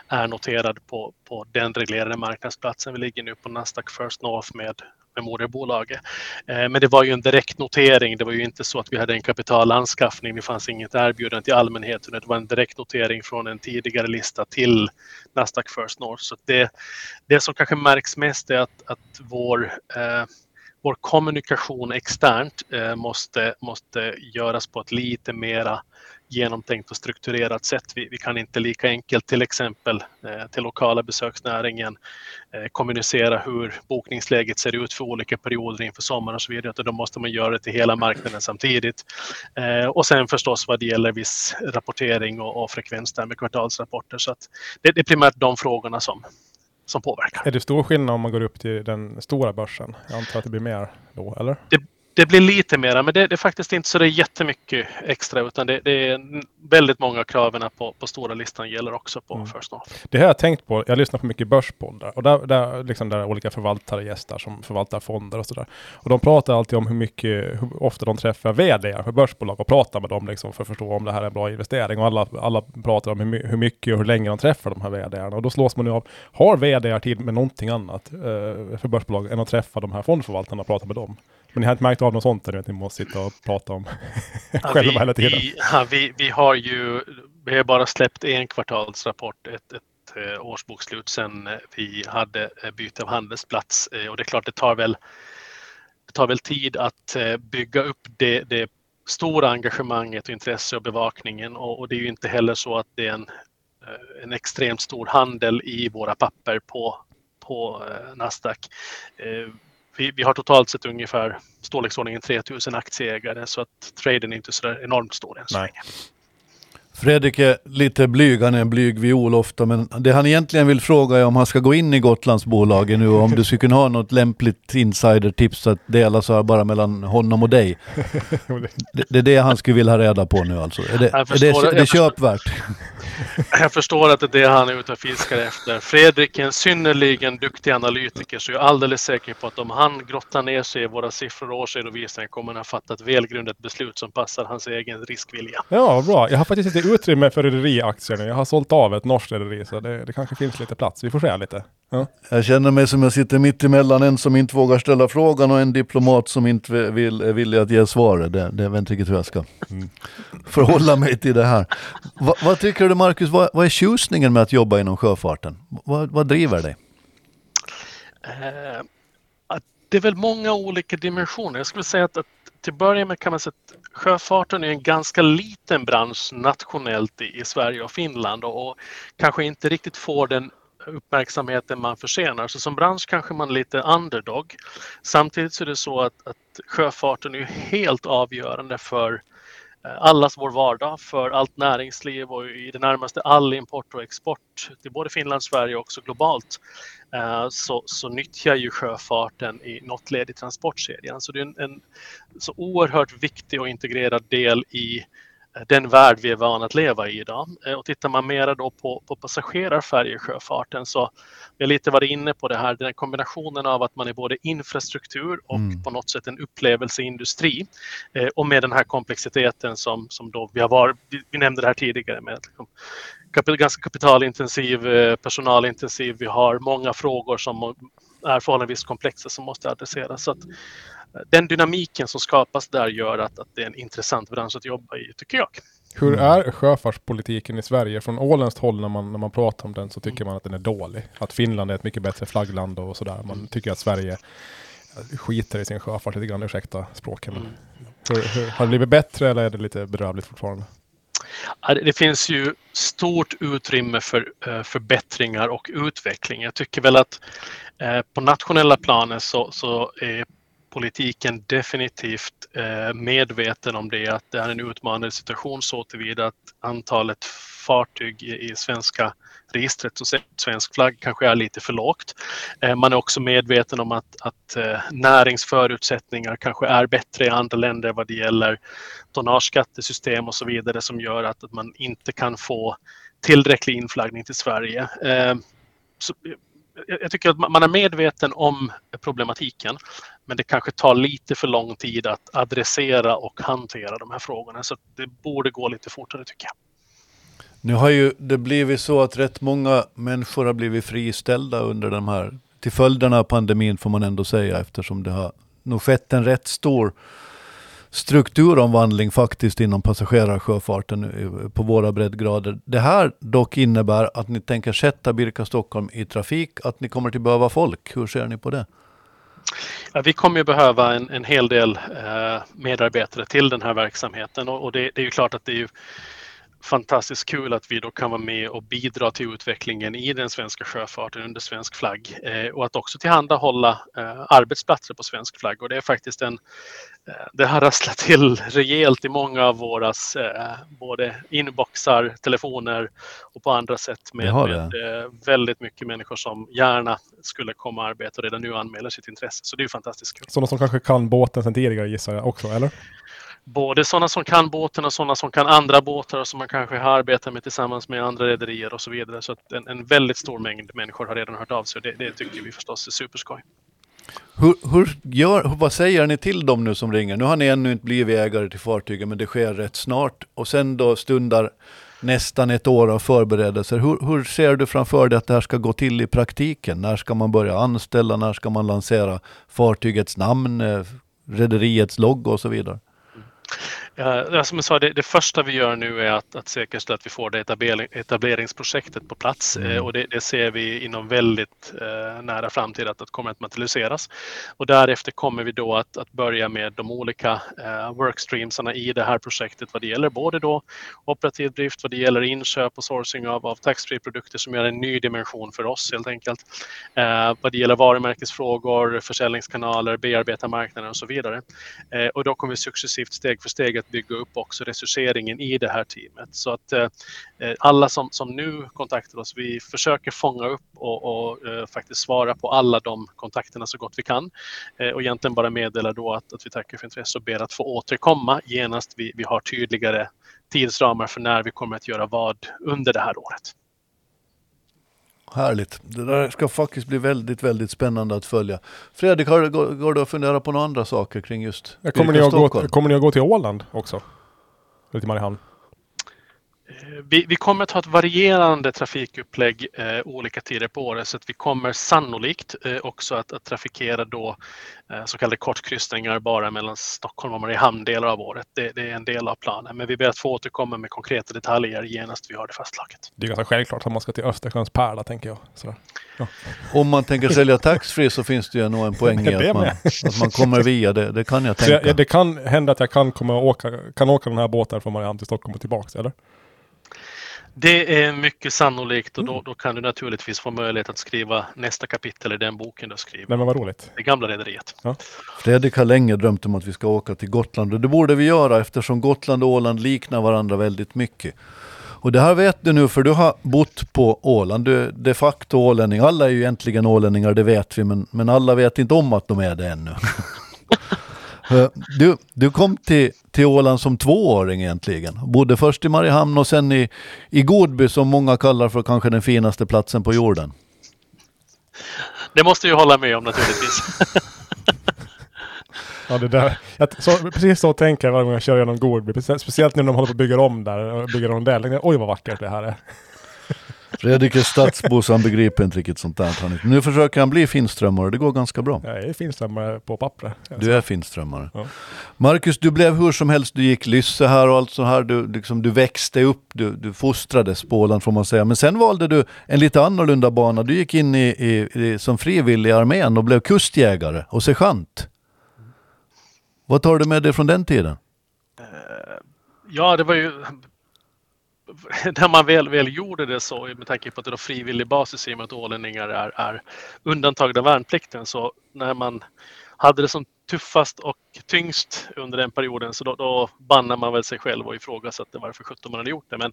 är noterad på, på den reglerade marknadsplatsen. Vi ligger nu på Nasdaq First North med med moderbolaget. Eh, men det var ju en direktnotering. Det var ju inte så att vi hade en kapitalanskaffning. Det fanns inget erbjudande till allmänheten. Det var en direktnotering från en tidigare lista till Nasdaq First North. Så det, det som kanske märks mest är att, att vår eh, vår kommunikation externt eh, måste, måste göras på ett lite mera genomtänkt och strukturerat sätt. Vi, vi kan inte lika enkelt till exempel eh, till lokala besöksnäringen eh, kommunicera hur bokningsläget ser ut för olika perioder inför sommaren och så vidare. Utan då måste man göra det till hela marknaden samtidigt. Eh, och sen förstås vad det gäller viss rapportering och, och frekvens där med kvartalsrapporter. Så det, det är primärt de frågorna som, som påverkar. Är det stor skillnad om man går upp till den stora börsen? Jag antar att det blir mer då, eller? Det, det blir lite mera, men det, det, är faktiskt inte så det är jättemycket extra utan det, det är väldigt många av kraven på, på stora listan gäller också på mm. First North. Det har jag tänkt på. Jag lyssnar på mycket börspoddar och där, där, liksom där olika förvaltare gästar som förvaltar fonder och sådär. Och de pratar alltid om hur mycket, hur ofta de träffar vd för börsbolag och pratar med dem liksom för att förstå om det här är en bra investering. Och alla, alla pratar om hur, hur mycket och hur länge de träffar de här vd Och då slås man ju av, har vd tid med någonting annat eh, för börsbolag än att träffa de här fondförvaltarna och prata med dem? Men ni har inte märkt av något sånt där, att ni måste sitta och prata om [laughs] ja, själva vi, hela tiden? Vi, ja, vi, vi har ju, vi har bara släppt en kvartalsrapport, ett, ett eh, årsbokslut. Sedan eh, vi hade eh, byte av handelsplats och det är klart det tar väl, det tar väl tid att bygga upp det, det stora engagemanget och intresse och bevakningen. Och, och, det är ju inte heller så att det är en, en extremt stor handel i våra papper på, på Nasdaq vi, vi har totalt sett ungefär storleksordningen 3000 aktieägare så att traden är inte så enormt stor än så länge. Fredrik är lite blyg, han är en blyg viol ofta, men det han egentligen vill fråga är om han ska gå in i Gotlandsbolaget nu och om du skulle kunna ha något lämpligt insidertips att dela så här bara mellan honom och dig. [laughs] Det, det, är det han skulle vilja ha reda på nu alltså. Är det, är det, är det köpvärt? [laughs] Jag förstår att det är det han är ute och fiskar efter. Fredrik är en synnerligen duktig analytiker så jag är alldeles säker på att om han grottar ner sig i våra siffror och årsredovisningar kommer han fatta ett välgrundat beslut som passar hans egen riskvilja. Ja, bra. Jag har faktiskt inte utrymme för rederiaktier nu. Jag har sålt av ett norskt rederi så det, det kanske finns lite plats. Vi får se lite. Ja. Jag känner mig som jag sitter mitt emellan en som inte vågar ställa frågan och en diplomat som inte vill, är villig att ge svaret. Det, det vet inte riktigt hur jag ska mm. förhålla mig till det här. Va, vad tycker du Marcus, vad, vad är tjusningen med att jobba inom sjöfarten? Vad, vad driver dig? Uh, det är väl många olika dimensioner. Jag skulle säga att, att till att börja med kan man säga att sjöfarten är en ganska liten bransch nationellt i, i Sverige och Finland och, och kanske inte riktigt får den uppmärksamheten man försenar. Så som bransch kanske man är lite underdog. Samtidigt så är det så att, att sjöfarten är helt avgörande för eh, allas vår vardag, för allt näringsliv och i det närmaste all import och export till både Finland, Sverige och också globalt eh, så, så nyttjar ju sjöfarten i något led i transportkedjan. Så det är en, en så oerhört viktig och integrerad del i den värld vi är vana att leva i idag. Eh, och tittar man mera då på, på passagerarfärjesjöfarten så vi har lite varit inne på det här, den kombinationen av att man är både infrastruktur och mm. på något sätt en upplevelseindustri eh, och med den här komplexiteten som, som då vi har varit, vi, nämnde det här tidigare med liksom, ganska kapitalintensiv, eh, personalintensiv, vi har många frågor som är förhållandevis komplexa som måste adresseras. Så att, den dynamiken som skapas där gör att, att det är en intressant bransch att jobba i, tycker jag. Hur är sjöfartspolitiken i Sverige? Från åländskt håll när man, när man pratar om den så tycker man att den är dålig. Att Finland är ett mycket bättre flaggland och sådär. Man tycker att Sverige skiter i sin sjöfart lite grann, ursäkta språket. Men mm. hur, hur, har det blivit bättre eller är det lite bedrövligt fortfarande? Det finns ju stort utrymme för eh, förbättringar och utveckling. Jag tycker väl att eh, på nationella planet så, så är politiken definitivt eh, medveten om det, att det är en utmanande situation så tillvida att antalet fartyg i, svenska registret och svensk flagg kanske är lite för lågt. Eh, man är också medveten om att, att eh, näringsförutsättningar kanske är bättre i andra länder vad det gäller tonnageskattesystem och så vidare som gör att, att man inte kan få tillräcklig inflaggning till Sverige. Så, jag tycker att man är medveten om problematiken, men det kanske tar lite för lång tid att adressera och hantera de här frågorna. Så det borde gå lite fortare tycker jag. Nu har ju det blivit så att rätt många människor har blivit friställda under de här, till följderna av pandemin får man ändå säga, eftersom det har nog skett en rätt stor strukturomvandling faktiskt inom passagerarsjöfarten på våra breddgrader. Det här dock innebär att ni tänker sätta Birka Stockholm i trafik, att ni kommer att behöva folk. Hur ser ni på det? Ja, vi kommer att behöva en, en hel del eh, medarbetare till den här verksamheten och, och det, det, är ju klart att det är ju fantastiskt kul att vi då kan vara med och bidra till utvecklingen i den svenska sjöfarten under svensk flagg eh, och att också tillhandahålla eh, arbetsplatser på svensk flagg. Och det är faktiskt en, det har rasslat till rejält i många av våra eh, både inboxar, telefoner och på andra sätt med, med eh, väldigt mycket människor som gärna skulle komma och arbeta och redan nu anmäler sitt intresse. Så det är fantastiskt kul. Sådana som kanske kan båten sedan tidigare gissar jag också, eller? både sådana som kan båten och sådana som kan andra båtar och som man kanske har arbetat med tillsammans med andra rederier och så vidare. Så att en, en, väldigt stor mängd människor har redan hört av sig och det, det tycker vi förstås är superskoj. Hur, hur gör, vad säger ni till dem nu som ringer? Nu har ni ännu inte blivit ägare till fartyget men det sker rätt snart och sen då stundar nästan ett år av förberedelser. Hur, hur ser du framför dig att det här ska gå till i praktiken? När ska man börja anställa? När ska man lansera fartygets namn, eh, rederiets logga och så vidare? Ja, som jag sa, det, det, första vi gör nu är att, att säkerställa att vi får det etablering, etableringsprojektet på plats mm. eh, och det, det, ser vi inom väldigt eh, nära framtid att det kommer att materialiseras. Och därefter kommer vi då att, att börja med de olika eh, workstreamsarna i det här projektet vad det gäller både då operativ drift, vad det gäller inköp och sourcing av, av taxfree-produkter som gör en ny dimension för oss helt enkelt. Eh, vad det gäller varumärkesfrågor, försäljningskanaler, bearbeta marknaden och så vidare. Eh, och då kommer vi successivt steg för steg bygga upp också resurseringen i det här teamet. Så att eh, eh, alla som, som nu kontaktar oss, vi försöker fånga upp och, och eh, faktiskt svara på alla de kontakterna så gott vi kan. Eh, och egentligen bara meddela då att, att vi tackar för intresse och ber att få återkomma genast vi, vi har tydligare tidsramar för när vi kommer att göra vad under det här året. Härligt. Det där ska faktiskt bli väldigt, väldigt spännande att följa. Fredrik, har går du att fundera på några andra saker kring just kommer ni, att gå, kommer ni att gå till Åland också? Eller till Mariehamn? Vi, vi, kommer att ha ett varierande trafikupplägg eh, olika tider på året så att vi kommer sannolikt eh, också att, att trafikera då eh, så kallade kortkryssningar bara mellan Stockholm och Mariehamn delar av året. Det, det, är en del av planen men vi ber att få återkomma med konkreta detaljer genast vi har det fastslaget. Det är ganska självklart att man ska till Östersjöns pärla tänker jag. Ja. Om man tänker sälja taxfree så finns det ju nog en poäng [laughs] i att man, att man kommer via det. Det kan jag tänka. Jag, det kan hända att jag kan, komma åka, kan åka den här båten från Mariehamn till Stockholm och tillbaka eller? Det är mycket sannolikt och då, mm. då, kan du naturligtvis få möjlighet att skriva nästa kapitel i den boken du skriver. Men vad roligt. Det gamla rederiet. Ja. Fredrik har länge drömt om att vi ska åka till Gotland och det borde vi göra eftersom Gotland och Åland liknar varandra väldigt mycket. Och det här vet du nu för du har bott på Åland. Du är de facto ålänning. Alla är ju egentligen ålänningar, det vet vi, men, men alla vet inte om att de är det ännu. [laughs] Eh, du, du kom till, till Åland som tvååring egentligen. Bodde först i Mariehamn och sen i, i Godby som många kallar för kanske den finaste platsen på jorden. Det måste jag hålla med om naturligtvis. [laughs] ja, det där. Jag, så, precis så tänker jag varje gång jag kör genom Godby. Speciellt nu när de håller på att bygga om där. Bygger om där. Oj vad vackert det här är. Fredrik är stadsbo så han begriper inte riktigt sånt där. Nu försöker han bli finströmmare, det går ganska bra. Jag är finströmmare på pappret. Du är finströmmare. Ja. Marcus, du blev hur som helst, du gick lysse här och allt så här. Du, liksom, du växte upp, du, du fostrades på Åland får man säga. Men sen valde du en lite annorlunda bana. Du gick in i, i, i som frivillig i armén och blev kustjägare och sergeant. Vad tar du med dig från den tiden? Eh, ja, det var ju [laughs] när man väl, väl gjorde det så, med tanke på att det är frivillig basis i och med att ålänningar är, är undantagna värnplikten, så när man hade det som tuffast och tyngst under den perioden så då, då bannar man väl sig själv och ifrågasätter varför sjutton man hade gjort det. Men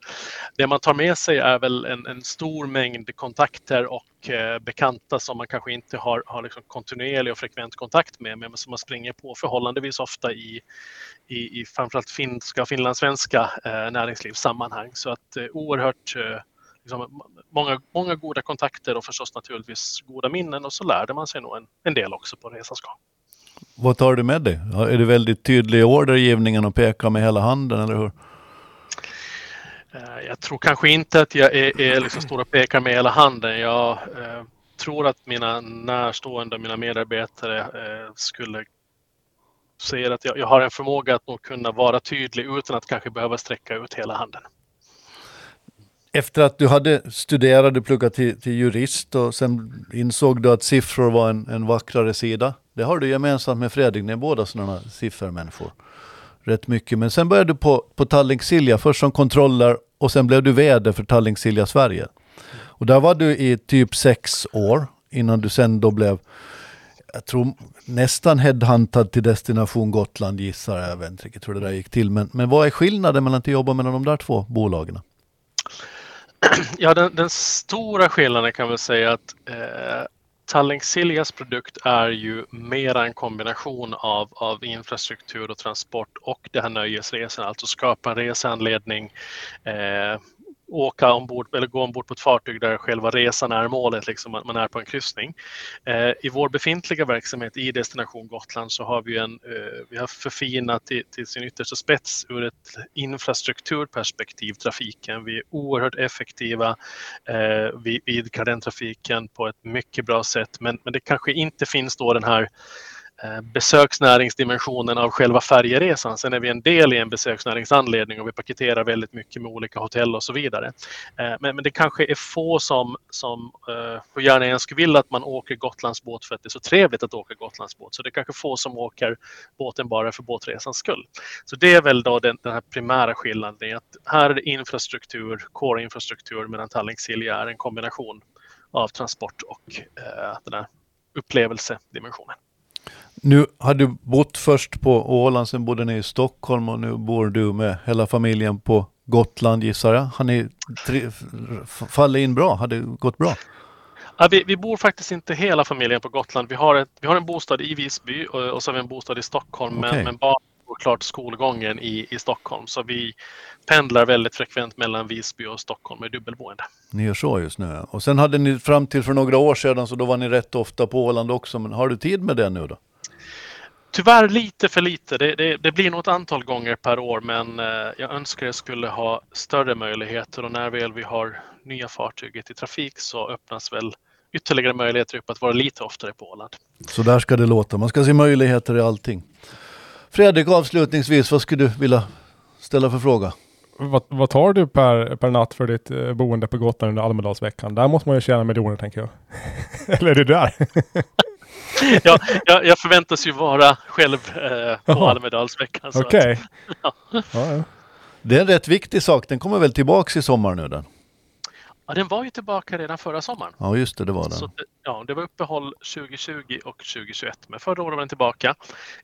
det man tar med sig är väl en, en stor mängd kontakter och eh, bekanta som man kanske inte har, har liksom kontinuerlig och frekvent kontakt med men som man springer på förhållandevis ofta i, i, i framförallt finska och finlandssvenska eh, näringslivssammanhang. Så att eh, oerhört eh, liksom, många, många goda kontakter och förstås naturligtvis goda minnen och så lärde man sig nog en, en del också på resans gång. Vad tar du med dig? Är du väldigt tydlig i ordergivningen och pekar med hela handen, eller hur? Eh, jag tror kanske inte att jag är, är liksom stor och pekar med hela handen. Jag eh, tror att mina närstående, mina medarbetare eh, skulle säga att jag, jag, har en förmåga att nog kunna vara tydlig utan att kanske behöva sträcka ut hela handen. Efter att du hade studerat, du pluggat till, till jurist och sen insåg du att siffror var en, en vackrare sida. Det har du gemensamt med Fredrik, ni är båda sådana siffermänniskor. Rätt mycket. Men sen började du på, på Tallink Silja, först som kontroller och sen blev du VD för Tallink Silja Sverige. Och där var du i typ sex år innan du sen då blev, jag tror nästan headhuntad till Destination Gotland gissar jag. Jag vet inte riktigt hur det där gick till. Men, men vad är skillnaden mellan att jobba mellan de där två bolagen? [clears throat] Ja, den, den, stora skillnaden kan vi säga att eh, Tallink Siljas produkt är ju mera en kombination av, av infrastruktur och transport och det här nöjesresan, alltså skapa en reseanledning, eh, åka ombord eller gå ombord på ett fartyg där själva resan är målet, liksom att man är på en kryssning. Eh, I vår befintliga verksamhet i Destination Gotland så har vi, en, eh, vi har förfinat till, till sin yttersta spets ur ett infrastrukturperspektiv trafiken. Vi är oerhört effektiva, eh, vi idkar den trafiken på ett mycket bra sätt men, men det kanske inte finns då den här Eh, besöksnäringsdimensionen av själva färjeresan. Sen är vi en del i en besöksnäringsanledning och vi paketerar väldigt mycket med olika hotell och så vidare. Eh, men, men det kanske är få som, som eh, hur gärna jag skulle vilja att man åker Gotlandsbåt för att det är så trevligt att åka Gotlandsbåt. Så det är kanske få som åker båten bara för båtresans skull. Så det är väl då den, den här primära skillnaden. Att här är det infrastruktur, core-infrastruktur medan Tallink Silja är en kombination av transport och eh, den här upplevelsedimensionen. Nu har du bott först på Åland, sen bodde ni i Stockholm och nu bor du med hela familjen på Gotland gissar jag. Har ni fallit in bra? Har det gått bra? Ja, vi, vi bor faktiskt inte hela familjen på Gotland. Vi har, ett, vi har en bostad i Visby och, och så har vi en bostad i Stockholm. Okej. Men, men barnen går klart skolgången i, i Stockholm. Så vi pendlar väldigt frekvent mellan Visby och Stockholm med dubbelboende. Ni gör så just nu. Och sen hade ni fram till för några år sedan så då var ni rätt ofta på Åland också. Men har du tid med det nu då? Tyvärr lite för lite. Det, det, det blir nog ett antal gånger per år men eh, jag önskar jag skulle ha större möjligheter och när väl vi har nya fartyget i trafik så öppnas väl ytterligare möjligheter upp att vara lite oftare på Åland. Så där ska det låta. Man ska se möjligheter i allting. Fredrik, avslutningsvis, vad skulle du vilja ställa för fråga? Vad, vad tar du per, per natt för ditt eh, boende på Gotland under Almedalsveckan? Där måste man ju tjäna miljoner tänker jag. [laughs] Eller är du där? [laughs] Ja, jag, jag förväntas ju vara själv eh, på. Almedalsveckan. så Okej. [laughs] Ja, ja. Det är en rätt viktig sak. Den kommer väl tillbaks i sommar nu den? Ja, den var ju tillbaka redan förra sommaren. Ja, just det, det var Så den. det, ja, det var uppehåll 2020 och 2021. Men förra året var den tillbaka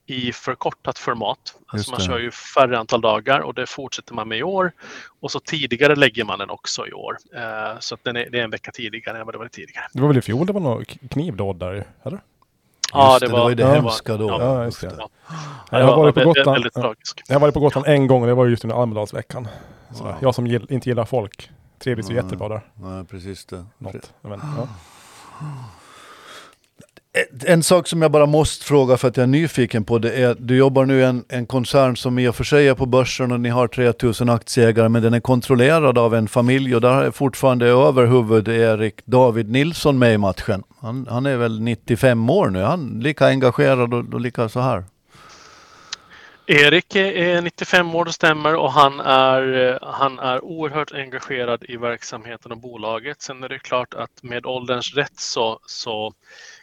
i förkortat format. Just Alltså man det. kör ju färre antal dagar och det fortsätter man med i år. Och så tidigare lägger man den också i år. Eh, så att den är, det är en vecka tidigare än vad det var tidigare. Det var väl i fjol det var något knivdåd där eller? Ja, det, det var ju det ja. hemska då. Ja, just det. Ja, Jag det har var varit på Gotland. Jag har varit på Gotland en gång och det var just under Almedalsveckan. Så Ja. Jag som gill, inte gillar folk trivdes ju Nej. jättebra där. Ja, precis det. Något. Men, ja. En sak som jag bara måste fråga för att jag är nyfiken på det är, du jobbar nu i en, en koncern som i och för sig är på börsen och ni har 3000 aktieägare men den är kontrollerad av en familj och där är fortfarande överhuvud Erik David Nilsson med i matchen. Han, han är väl 95 år nu, han är lika engagerad och, och lika så här. Erik är- är 95 år, det stämmer, och han är, han är oerhört engagerad i verksamheten och bolaget. Sen är det klart att med ålderns rätt så, så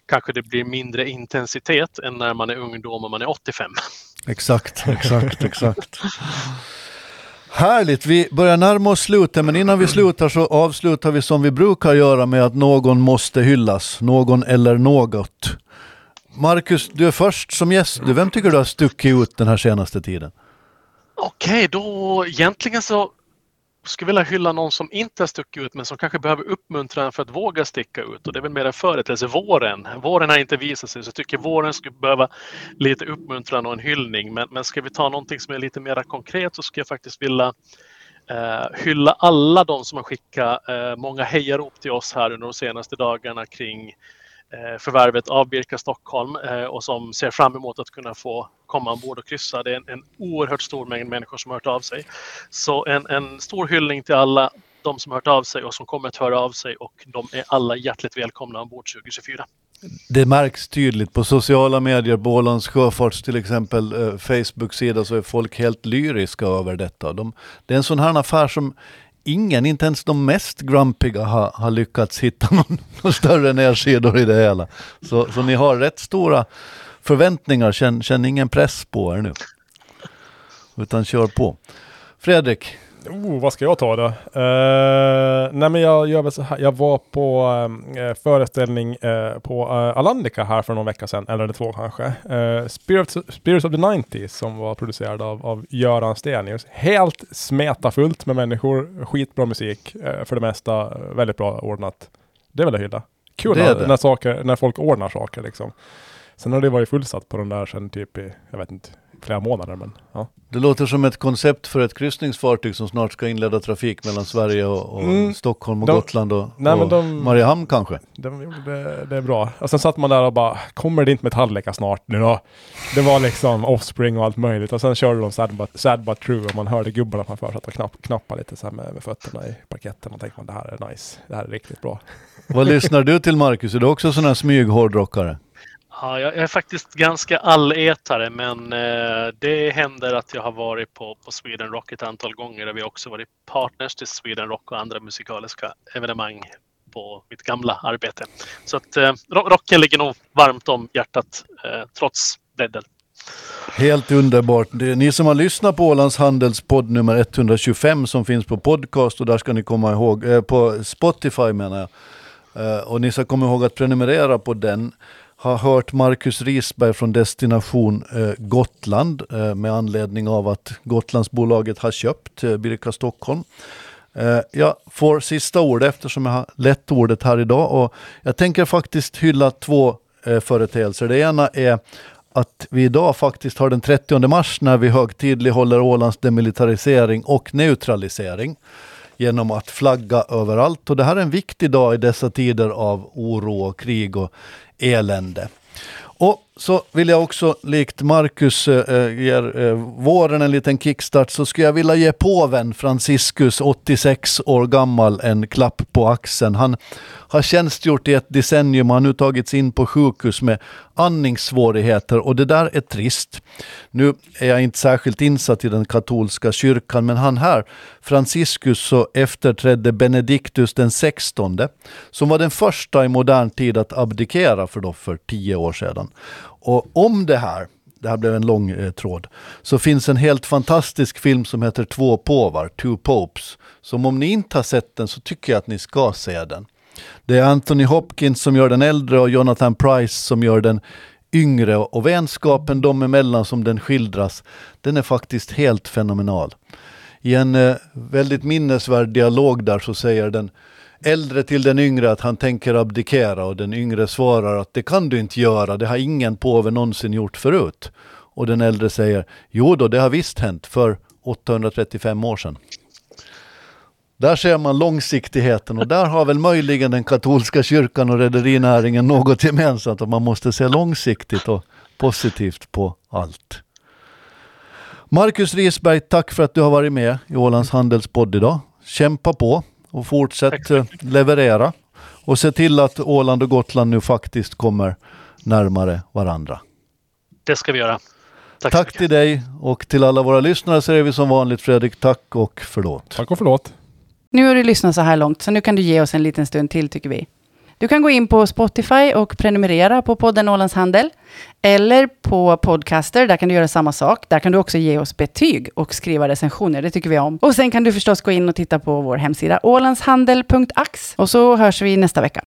kanske det blir mindre intensitet än när man är ungdom och man är 85. Exakt, exakt, exakt. [laughs] Härligt, vi börjar närma oss slutet men innan vi slutar så avslutar vi som vi brukar göra med att någon måste hyllas, någon eller något. Marcus, du är först som gäst. Vem tycker du har stuckit ut den här senaste tiden? Okej, då egentligen så skulle vilja hylla någon som inte har stuckit ut men som kanske behöver uppmuntran för att våga sticka ut. Och det är väl mer en företeelse, våren. Våren har inte visat sig så jag tycker våren skulle behöva lite uppmuntran och en hyllning. Men, men ska vi ta någonting som är lite mer konkret så skulle jag faktiskt vilja eh, hylla alla de som har skickat eh, många hejarop till oss här under de senaste dagarna kring eh, Eh, förvärvet av Birka Stockholm eh, och som ser fram emot att kunna få komma ombord och kryssa. Det är en, en oerhört stor mängd människor som har hört av sig. Så en, en stor hyllning till alla de som har hört av sig och som kommer att höra av sig och de är alla hjärtligt välkomna ombord 2024. Det märks tydligt på sociala medier, på Ålands Sjöfarts till exempel eh, Facebook-sida så är folk helt lyriska över detta. De, det är en sån här affär som ingen, inte ens de mest grumpiga har, har lyckats hitta någon, någon större nedsidor i det hela. Så, så ni har rätt stora förväntningar, känn, känn ingen press på er nu. Utan kör på. Fredrik, Oh, vad ska jag ta då? Uh, nej men jag gör väl så här. Jag var på uh, föreställning uh, på uh, Alandica här för någon vecka sedan, eller två kanske. Spirits, Spirits of the 90s som var producerad av, av Göran Stenius. Helt smetafullt med människor, skitbra musik, för det mesta väldigt bra ordnat. Det vill jag hylla. Kul Det det. när, saker, när folk ordnar saker liksom. Sen har det varit fullsatt på den där sen typ i, jag vet inte, flera månader men ja. det låter som ett koncept för ett kryssningsfartyg som snart ska inleda trafik mellan Sverige och, och Mm. Stockholm och De- Gotland och, Nej, och de- Mariehamn kanske. De gjorde det, bra. Och sen satt man där och bara, kommer det inte Metallica snart nu då? Det var liksom Offspring och allt möjligt. Och sen körde de Sad But, Sad But True och man hörde gubbarna framför och knapp, knappa lite så här med, med fötterna i parketten. Och tänkte man, det här är nice. Det här är riktigt bra. Vad lyssnar du till Marcus? Är du också sån här smyghårdrockare? Ja, jag är faktiskt ganska allätare men eh, det händer att jag har varit på, på Sweden Rock ett antal gånger där vi också varit partners till Sweden Rock och andra musikaliska evenemang på mitt gamla arbete. Så att eh, rocken ligger nog varmt om hjärtat eh, trots bredden. Helt underbart. Ni som har lyssnat på Ålands Handels podd nummer 125 som finns på podcast och där ska ni komma ihåg, på Spotify menar jag. Och ni ska komma ihåg att prenumerera på den har hört Marcus Risberg från Destination eh, Gotland eh, med anledning av att Gotlandsbolaget har köpt eh, Birka Stockholm. Jag får sista ordet eftersom jag har lett ordet här idag och jag tänker faktiskt hylla två företeelser. Det ena är att vi idag faktiskt har den 30 mars när vi högtidlighåller Ålands demilitarisering och neutralisering genom att flagga överallt. Och det här är en viktig dag i dessa tider av oro och krig och elände. Och så vill jag också, likt Marcus äh, ger äh, våren en liten kickstart, så skulle jag vilja ge påven Franciscus, 86 år gammal, en klapp på axeln. Han har tjänstgjort i ett decennium, och har nu tagits in på sjukhus med andningssvårigheter och det där är trist. Nu är jag inte särskilt insatt i den katolska kyrkan, men han här, Franciscus, så efterträdde Benediktus den 16, som var den första i modern tid att abdikera för då för tio år sedan. Och om det här, det här blev en lång eh, tråd, så finns en helt fantastisk film som heter Två påvar, Two Popes. Som om ni inte har sett den så tycker jag att ni ska se den. Det är Anthony Hopkins som gör den äldre och Jonathan Price som gör den yngre och vänskapen dem emellan som den skildras, den är faktiskt helt fenomenal. I en eh, väldigt minnesvärd dialog där så säger den äldre till den yngre att han tänker abdikera och den yngre svarar att det kan du inte göra, det har ingen påve någonsin gjort förut. Och den äldre säger, jo då, det har visst hänt för 835 år sedan. Där ser man långsiktigheten och där har väl möjligen den katolska kyrkan och rederinäringen något gemensamt, att man måste se långsiktigt och positivt på allt. Marcus Risberg, tack för att du har varit med i Ålands Handelspodd idag. Kämpa på och fortsätt eh, leverera. Och se till att Åland och Gotland nu faktiskt kommer närmare varandra. Det ska vi göra. Tack, tack till dig och till alla våra lyssnare säger vi som vanligt Fredrik, tack och förlåt. Tack och förlåt. Nu har du lyssnat så här långt, så nu kan du ge oss en liten stund till tycker vi. Du kan gå in på Spotify och prenumerera på podden Ålands Handel. Eller på Podcaster, där kan du göra samma sak. Där kan du också ge oss betyg och skriva recensioner, det tycker vi om. Och sen kan du förstås gå in och titta på vår hemsida ålandshandel.ax. Och så hörs vi nästa vecka.